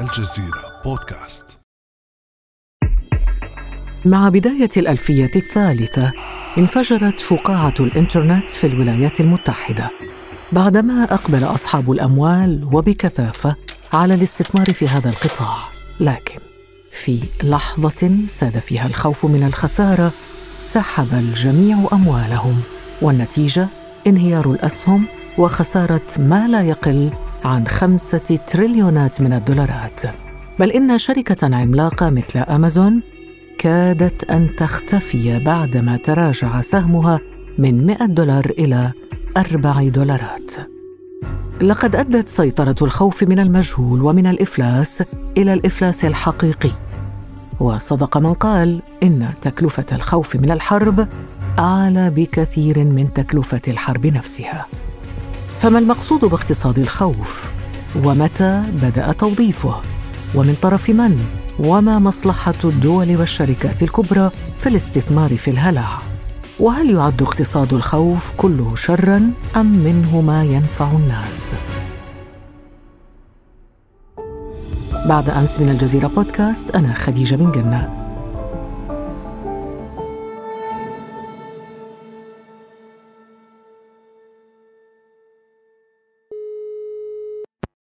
الجزيرة بودكاست. مع بداية الألفية الثالثة انفجرت فقاعة الإنترنت في الولايات المتحدة. بعدما أقبل أصحاب الأموال وبكثافة على الاستثمار في هذا القطاع. لكن في لحظة ساد فيها الخوف من الخسارة سحب الجميع أموالهم. والنتيجة؟ انهيار الأسهم وخسارة ما لا يقل عن خمسة تريليونات من الدولارات. بل إن شركة عملاقة مثل أمازون كادت أن تختفي بعدما تراجع سهمها من 100 دولار إلى 4 دولارات. لقد أدت سيطرة الخوف من المجهول ومن الإفلاس إلى الإفلاس الحقيقي. وصدق من قال إن تكلفة الخوف من الحرب أعلى بكثير من تكلفة الحرب نفسها. فما المقصود باقتصاد الخوف؟ ومتى بدأ توظيفه؟ ومن طرف من؟ وما مصلحة الدول والشركات الكبرى في الاستثمار في الهلع؟ وهل يعد اقتصاد الخوف كله شرا أم منه ما ينفع الناس؟ بعد أمس من الجزيرة بودكاست أنا خديجة بن جنة.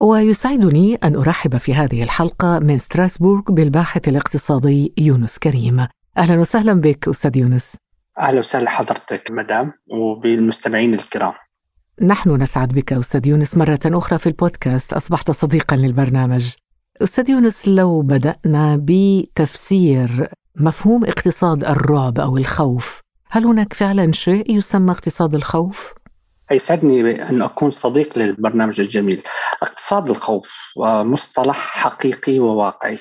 ويسعدني أن أرحب في هذه الحلقة من ستراسبورغ بالباحث الاقتصادي يونس كريم. أهلا وسهلا بك أستاذ يونس. أهلا وسهلا حضرتك مدام وبالمستمعين الكرام. نحن نسعد بك أستاذ يونس مرة أخرى في البودكاست. أصبحت صديقا للبرنامج. أستاذ يونس لو بدأنا بتفسير مفهوم اقتصاد الرعب أو الخوف هل هناك فعلا شيء يسمى اقتصاد الخوف؟ يسعدني أن أكون صديق للبرنامج الجميل. اقتصاد الخوف مصطلح حقيقي وواقعي.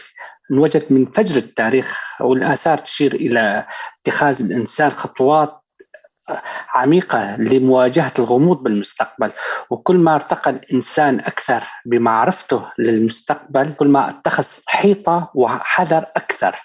انوجد من فجر التاريخ والآثار تشير إلى اتخاذ الإنسان خطوات عميقة لمواجهة الغموض بالمستقبل. وكل ما ارتقى الإنسان أكثر بمعرفته للمستقبل كل ما اتخذ حيطة وحذر أكثر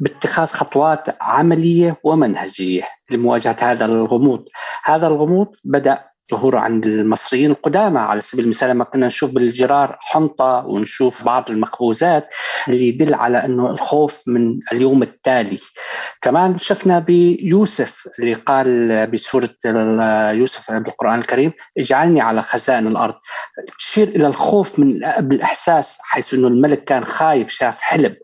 باتخاذ خطوات عملية ومنهجية لمواجهة هذا الغموض. هذا الغموض بدأ ظهور عند المصريين القدامى. على سبيل المثال لما كنا نشوف بالجرار حنطة ونشوف بعض المخبوزات اللي يدل على أنه الخوف من اليوم التالي. كمان شفنا بيوسف اللي قال بسورة يوسف بالقرآن الكريم اجعلني على خزائن الأرض. تشير إلى الخوف من بالإحساس حيث أنه الملك كان خايف شاف حلم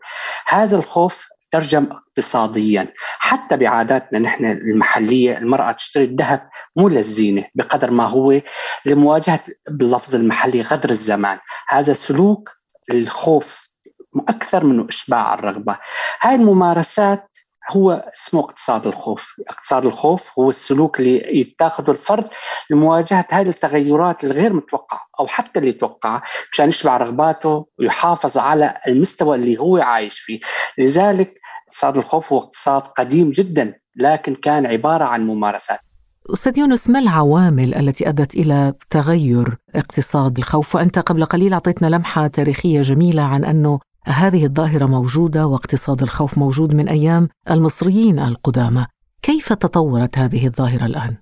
هذا الخوف ترجم اقتصاديا. حتى بعاداتنا نحن المحلية المرأة تشتري الذهب مو للزينة بقدر ما هو لمواجهة باللفظ المحلي غدر الزمان. هذا سلوك الخوف أكثر من إشباع الرغبة. هاي الممارسات هو اسمه اقتصاد الخوف. اقتصاد الخوف هو السلوك اللي يتاخذه الفرد لمواجهة هذه التغيرات الغير متوقعة أو حتى اللي يتوقعها مشان يشبع رغباته ويحافظ على المستوى اللي هو عايش فيه. لذلك اقتصاد الخوف هو اقتصاد قديم جدا لكن كان عبارة عن ممارسات. أستاذ يونس ما العوامل التي أدت إلى تغير اقتصاد الخوف؟ وأنت قبل قليل أعطيتنا لمحة تاريخية جميلة عن أنه هذه الظاهرة موجودة واقتصاد الخوف موجود من أيام المصريين القدامى. كيف تطورت هذه الظاهرة الآن؟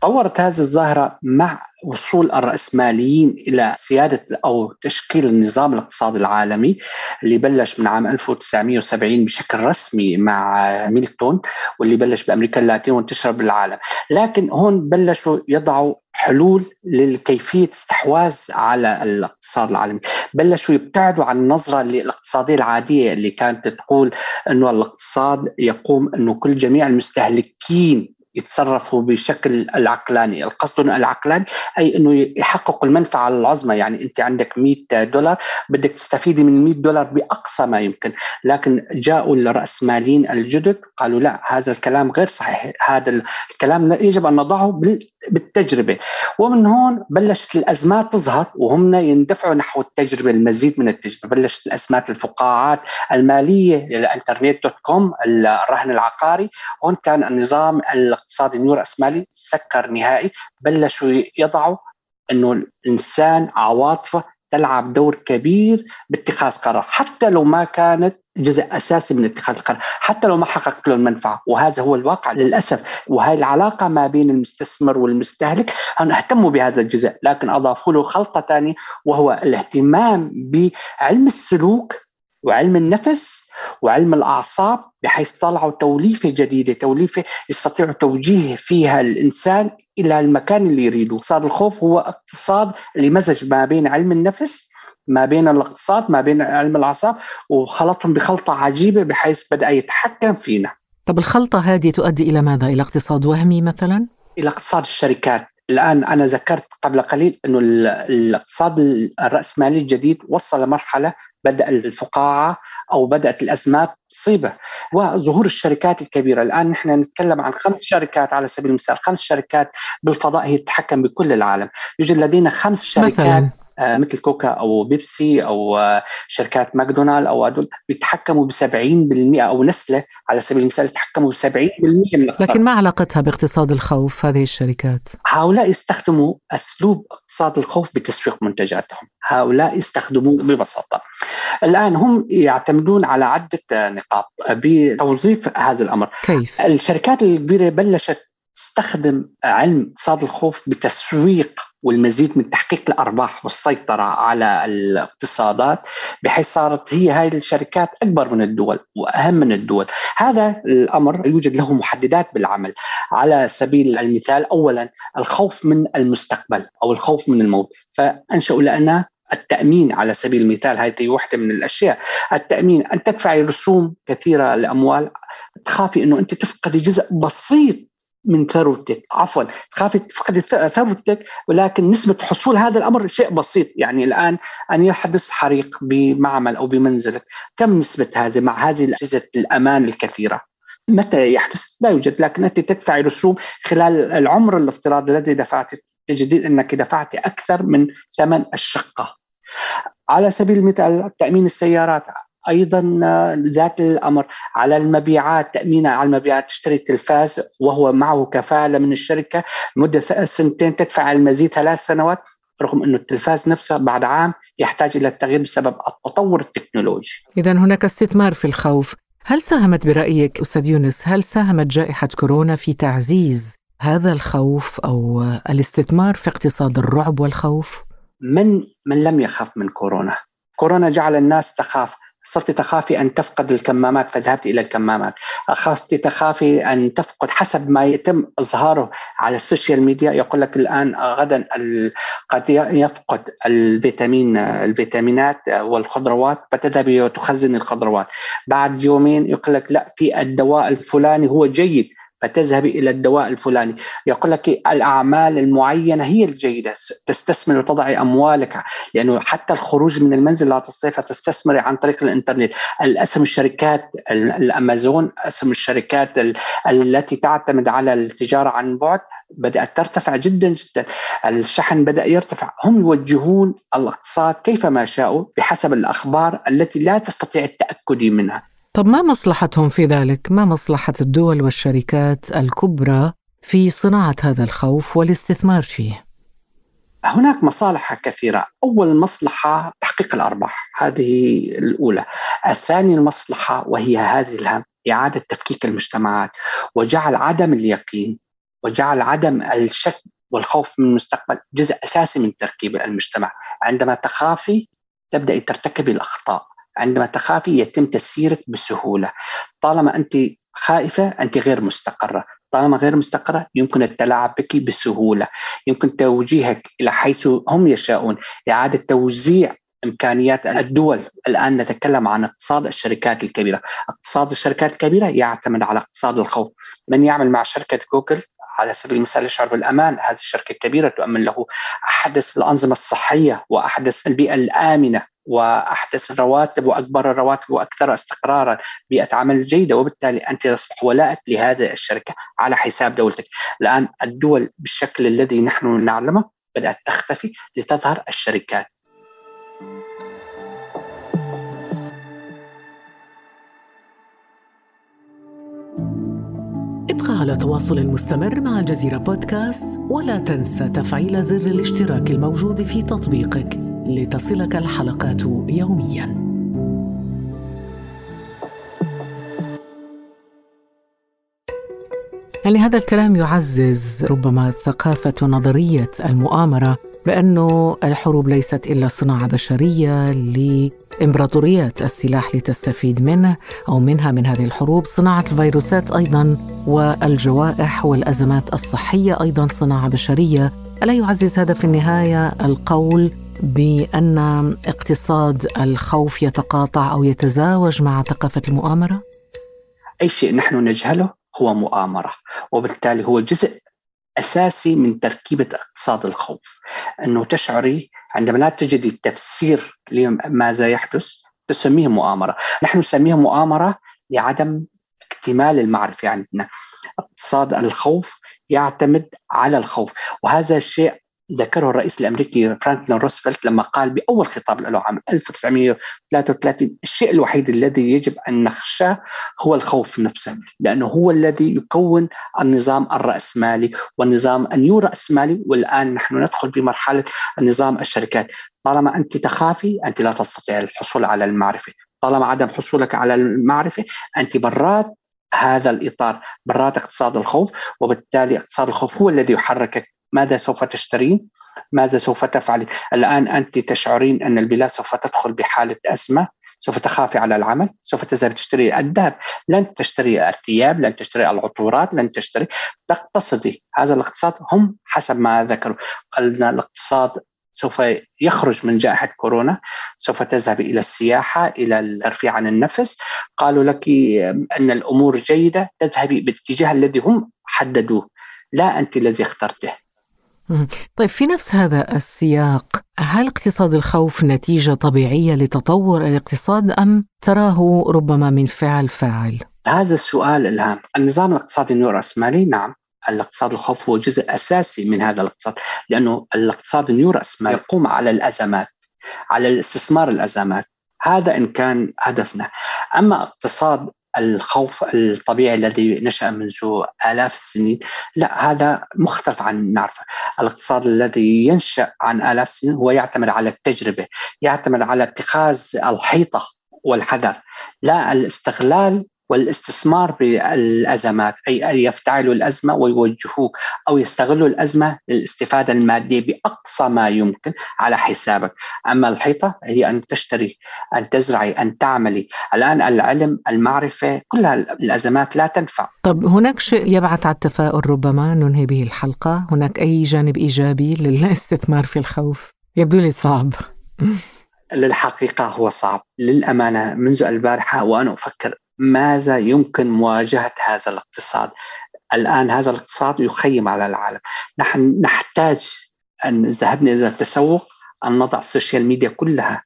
تطورت هذه الظاهرة مع وصول الرأسماليين إلى سيادة أو تشكيل النظام الاقتصادي العالمي اللي بلش من عام 1970 بشكل رسمي مع ميلتون واللي بلش بأمريكا اللاتينية وانتشر بالعالم. لكن هون بلشوا يضعوا حلول لكيفية استحواذ على الاقتصاد العالمي. بلشوا يبتعدوا عن النظرة الاقتصادية العادية اللي كانت تقول أنه الاقتصاد يقوم أنه كل جميع المستهلكين يتصرفوا بشكل العقلاني. القصد العقلاني أي أنه يحققوا المنفعة العظمى يعني أنت عندك 100 دولار بدك تستفيدي من 100 دولار بأقصى ما يمكن. لكن جاءوا الرأسماليين الجدد قالوا لا هذا الكلام غير صحيح. هذا الكلام يجب أن نضعه بالتجربة. ومن هون بلشت الأزمات تظهر وهم يندفعوا نحو التجربة المزيد من التجربة. بلشت الأزمات الفقاعات المالية للانترنت دوت كوم الرهن العقاري. هون كان النظام الاقتصادي النيو رأسمالي سكر نهائي بلشوا يضعوا إنه الإنسان عواطفه تلعب دور كبير باتخاذ قرار حتى لو ما كانت جزء أساسي من اتخاذ القرار، حتى لو ما حققت له المنفعة، وهذا هو الواقع للأسف، وهي العلاقة ما بين المستثمر والمستهلك هم اهتموا بهذا الجزء، لكن اضافوا له خلطة ثانية وهو الاهتمام بعلم السلوك وعلم النفس وعلم الأعصاب بحيث طلعوا توليفة جديدة، توليفة يستطيعوا توجيه فيها الإنسان إلى المكان اللي يريده، اقتصاد الخوف هو اقتصاد اللي مزج ما بين علم النفس ما بين الاقتصاد ما بين علم الأعصاب وخلطهم بخلطة عجيبة بحيث بدأ يتحكم فينا. طب الخلطة هذه تؤدي إلى ماذا؟ إلى اقتصاد وهمي مثلا؟ إلى اقتصاد الشركات، الآن أنا ذكرت قبل قليل إنه الاقتصاد الرأسمالي الجديد وصل لمرحلة بدأ الفقاعة أو بدأت الأزمات تصيبه. وظهور الشركات الكبيرة. الآن نحن نتكلم عن خمس شركات على سبيل المثال. خمس شركات بالفضاء هي تتحكم بكل العالم. يوجد لدينا خمس شركات مثلا مثل كوكا أو بيبسي أو آه، شركات ماكدونالد أو هدول بيتحكموا ب 70% أو نسلة على سبيل المثال يتحكموا ب 70% من لكن ما علاقتها باقتصاد الخوف هذه الشركات؟ هؤلاء يستخدموا أسلوب اقتصاد الخوف بتسويق منتجاتهم، هؤلاء يستخدموه ببساطة. الآن هم يعتمدون على عدة نقاط بتوظيف هذا الأمر. كيف؟ الشركات الكبيرة بلشت تستخدم علم اقتصاد الخوف بتسويق والمزيد من تحقيق الأرباح والسيطرة على الاقتصادات بحيث صارت هي هاي الشركات أكبر من الدول وأهم من الدول، هذا الأمر يوجد له محددات بالعمل. على سبيل المثال اولا الخوف من المستقبل أو الخوف من الموت، فانشأوا لنا التأمين على سبيل المثال هذه واحدة من الأشياء. التأمين أن تدفعي رسوم كثيرة لأموال. تخافي أنه أنت تفقدي جزء بسيط من ثروتك. عفوا تخافي تفقدي ثروتك ولكن نسبة حصول هذا الأمر شيء بسيط. يعني الآن أن يحدث حريق بمعمل أو بمنزلك. كم نسبة هذه مع هذه أجهزة الأمان الكثيرة؟ متى يحدث؟ لا يوجد لكن أنت تدفعي رسوم خلال العمر الافتراضي الذي دفعت تجدين أنك دفعت أكثر من ثمن الشقة. على سبيل المثال تأمين السيارات. أيضا ذات الأمر على المبيعات تأمين على المبيعات تشتري تلفاز وهو معه كفالة من الشركة مده سنتين تدفع المزيد ثلاث سنوات رغم إنه التلفاز نفسه بعد عام يحتاج إلى التغيير بسبب التطور التكنولوجي. اذا هناك استثمار في الخوف، هل ساهمت برأيك أستاذ يونس هل ساهمت جائحة كورونا في تعزيز هذا الخوف أو الاستثمار في اقتصاد الرعب والخوف؟ من من لم يخف من كورونا؟ كورونا جعل الناس تخاف صرت تخافي أن تفقد الكمامات فذهبت إلى الكمامات. أخافت تخافي أن تفقد حسب ما يتم إظهاره على السوشيال ميديا. يقول لك الآن غدا قد يفقد الفيتامين الفيتامينات والخضروات فتذهبي وتخزن الخضروات. بعد يومين يقول لك لا في الدواء الفلاني هو جيد. فتذهبي إلى الدواء الفلاني. يقول لك الأعمال المعينة هي الجيدة تستثمر وتضعي أموالك. لأنه حتى الخروج من المنزل لا تستطيع فتستثمري عن طريق الإنترنت. الاسهم الشركات الأمازون أسهم الشركات التي تعتمد على التجارة عن بعد بدأت ترتفع جدا جدا. الشحن بدأ يرتفع. هم يوجهون الاقتصاد كيفما شاءوا بحسب الأخبار التي لا تستطيع التأكد منها. طب ما مصلحتهم في ذلك؟ ما مصلحة الدول والشركات الكبرى في صناعة هذا الخوف والاستثمار فيه؟ هناك مصالح كثيرة أول مصلحة تحقيق الأرباح هذه الأولى الثانية المصلحة وهي هذه الهم إعادة تفكيك المجتمعات وجعل عدم اليقين وجعل عدم الشك والخوف من المستقبل جزء أساسي من تركيب المجتمع عندما تخافي تبدأي ترتكبي الأخطاء عندما تخافي يتم تسييرك بسهولة. طالما أنت خائفة أنت غير مستقرة. طالما غير مستقرة يمكن التلاعب بك بسهولة. يمكن توجيهك إلى حيث هم يشاءون. إعادة توزيع إمكانيات الدول. الآن نتكلم عن اقتصاد الشركات الكبيرة. اقتصاد الشركات الكبيرة يعتمد على اقتصاد الخوف. من يعمل مع شركة جوجل على سبيل المثال يشعر بالامان، هذه الشركة الكبيرة تؤمن له. أحدث الأنظمة الصحية وأحدث البيئة الآمنة. وأحدث الرواتب وأكبر الرواتب وأكثر استقرارا، بيئه عمل جيده وبالتالي أنت تصبح ولاء لهذه الشركة على حساب دولتك، الآن الدول بالشكل الذي نحن نعلمه بدأت تختفي لتظهر الشركات. ابقى على تواصل مستمر مع الجزيرة بودكاست ولا تنسى تفعيل زر الاشتراك الموجود في تطبيقك. لتصلك الحلقات يومياً. يعني هذا الكلام يعزز ربما ثقافة نظرية المؤامرة بأنه الحروب ليست إلا صناعة بشرية لإمبراطوريات السلاح لتستفيد منه أو منها من هذه الحروب صناعة الفيروسات أيضا والجوائح والأزمات الصحية أيضا صناعة بشرية ألا يعزز هذا في النهاية القول بأن اقتصاد الخوف يتقاطع أو يتزاوج مع ثقافة المؤامرة؟ أي شيء نحن نجهله هو مؤامرة وبالتالي هو جزء أساسي من تركيبة اقتصاد الخوف. أنه تشعري عندما لا تجدي تفسير لماذا يحدث تسميه مؤامرة. نحن نسميه مؤامرة لعدم اكتمال المعرفة عندنا. اقتصاد الخوف يعتمد على الخوف وهذا الشيء ذكره الرئيس الأمريكي فرانكلين روزفلت لما قال بأول خطاب له عام 1933 الشيء الوحيد الذي يجب أن نخشاه هو الخوف نفسه لأنه هو الذي يكون النظام الرأسمالي والنظام ال neo رأسمالي والآن نحن ندخل بمرحلة النظام الشركات. طالما أنت تخافي أنت لا تستطيع الحصول على المعرفة. طالما عدم حصولك على المعرفة أنت برات هذا الإطار برات اقتصاد الخوف وبالتالي اقتصاد الخوف هو الذي يحركك ماذا سوف تشترين؟ ماذا سوف تفعلي الآن أنت تشعرين أن البلاد سوف تدخل بحالة أزمة سوف تخافي على العمل سوف تذهب تشتري الذهب. لن تشتري الثياب لن تشتري العطورات لن تشتري. تقتصدي. هذا الاقتصاد هم حسب ما ذكروا. قلنا الاقتصاد سوف يخرج من جائحة كورونا سوف تذهب إلى السياحة إلى الترفيه عن النفس. قالوا لك أن الأمور جيدة تذهبي باتجاه الذي هم حددوه. لا أنت الذي اخترته. طيب في نفس هذا السياق هل اقتصاد الخوف نتيجة طبيعية لتطور الاقتصاد أم تراه ربما من فعل فاعل؟ هذا السؤال الهام النظام الاقتصادي النيوراسمالي نعم الاقتصاد الخوف هو جزء أساسي من هذا الاقتصاد لأنه الاقتصاد النيوراسمالي يقوم على الأزمات على الاستثمار الأزمات. هذا إن كان هدفنا. أما اقتصاد الخوف الطبيعي الذي نشأ منذ آلاف السنين. لا هذا مختلف عن نعرفه الاقتصاد الذي ينشأ عن آلاف السنين هو يعتمد على التجربة يعتمد على اتخاذ الحيطة والحذر. لا الاستغلال والاستثمار بالازمات أي أن يفتعلوا الأزمة ويوجهوك أو يستغلوا الأزمة للاستفادة المادية بأقصى ما يمكن على حسابك، أما الحيطة هي أن تشتري، أن تزرعي، أن تعملي، الآن العلم، المعرفة، كل الأزمات لا تنفع. طب هناك شيء يبعث على التفاؤل ربما ننهي به الحلقة، هناك أي جانب إيجابي للاستثمار في الخوف؟ يبدو لي صعب. للحقيقة هو صعب للأمانة منذ البارحة وأنا أفكر ماذا يمكن مواجهة هذا الاقتصاد؟ الآن هذا الاقتصاد يخيم على العالم. نحن نحتاج أن ذهبنا إلى التسوق أن نضع السوشيال ميديا كلها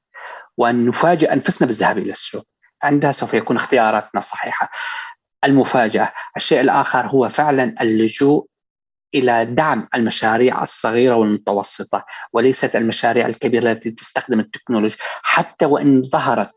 وأن نفاجئ أنفسنا بالذهاب إلى السوق. عندها سوف يكون اختياراتنا صحيحة. المفاجأة الشيء الآخر هو فعلا اللجوء إلى دعم المشاريع الصغيرة والمتوسطة وليست المشاريع الكبيرة التي تستخدم التكنولوجيا. حتى وإن ظهرت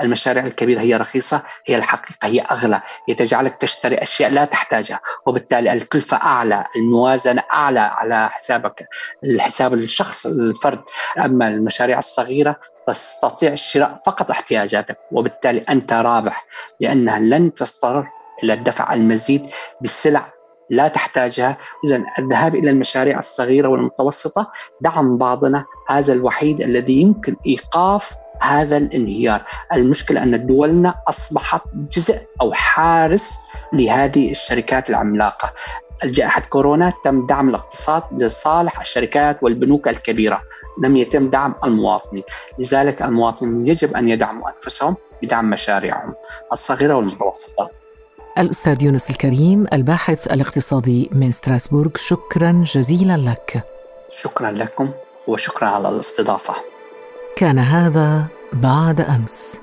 المشاريع الكبيرة هي رخيصة هي الحقيقة هي أغلى هي تجعلك تشتري أشياء لا تحتاجها. وبالتالي الكلفة أعلى الموازنة أعلى على حسابك الحساب الشخص الفرد. أما المشاريع الصغيرة تستطيع الشراء فقط احتياجاتك. وبالتالي أنت رابح لأنها لن تضطر إلى الدفع المزيد بالسلع لا تحتاجها. إذا الذهاب إلى المشاريع الصغيرة والمتوسطة دعم بعضنا هذا الوحيد الذي يمكن إيقاف هذا الانهيار. المشكلة أن دولنا أصبحت جزء أو حارس لهذه الشركات العملاقة. جائحة كورونا تم دعم الاقتصاد لصالح الشركات والبنوك الكبيرة. لم يتم دعم المواطنين. لذلك المواطنين يجب أن يدعموا أنفسهم بدعم مشاريعهم الصغيرة والمتوسطة. الأستاذ يونس الكريم الباحث الاقتصادي من ستراسبورغ شكرا جزيلا لك. شكرا لكم وشكرا على الاستضافة. كان هذا بعد أمس.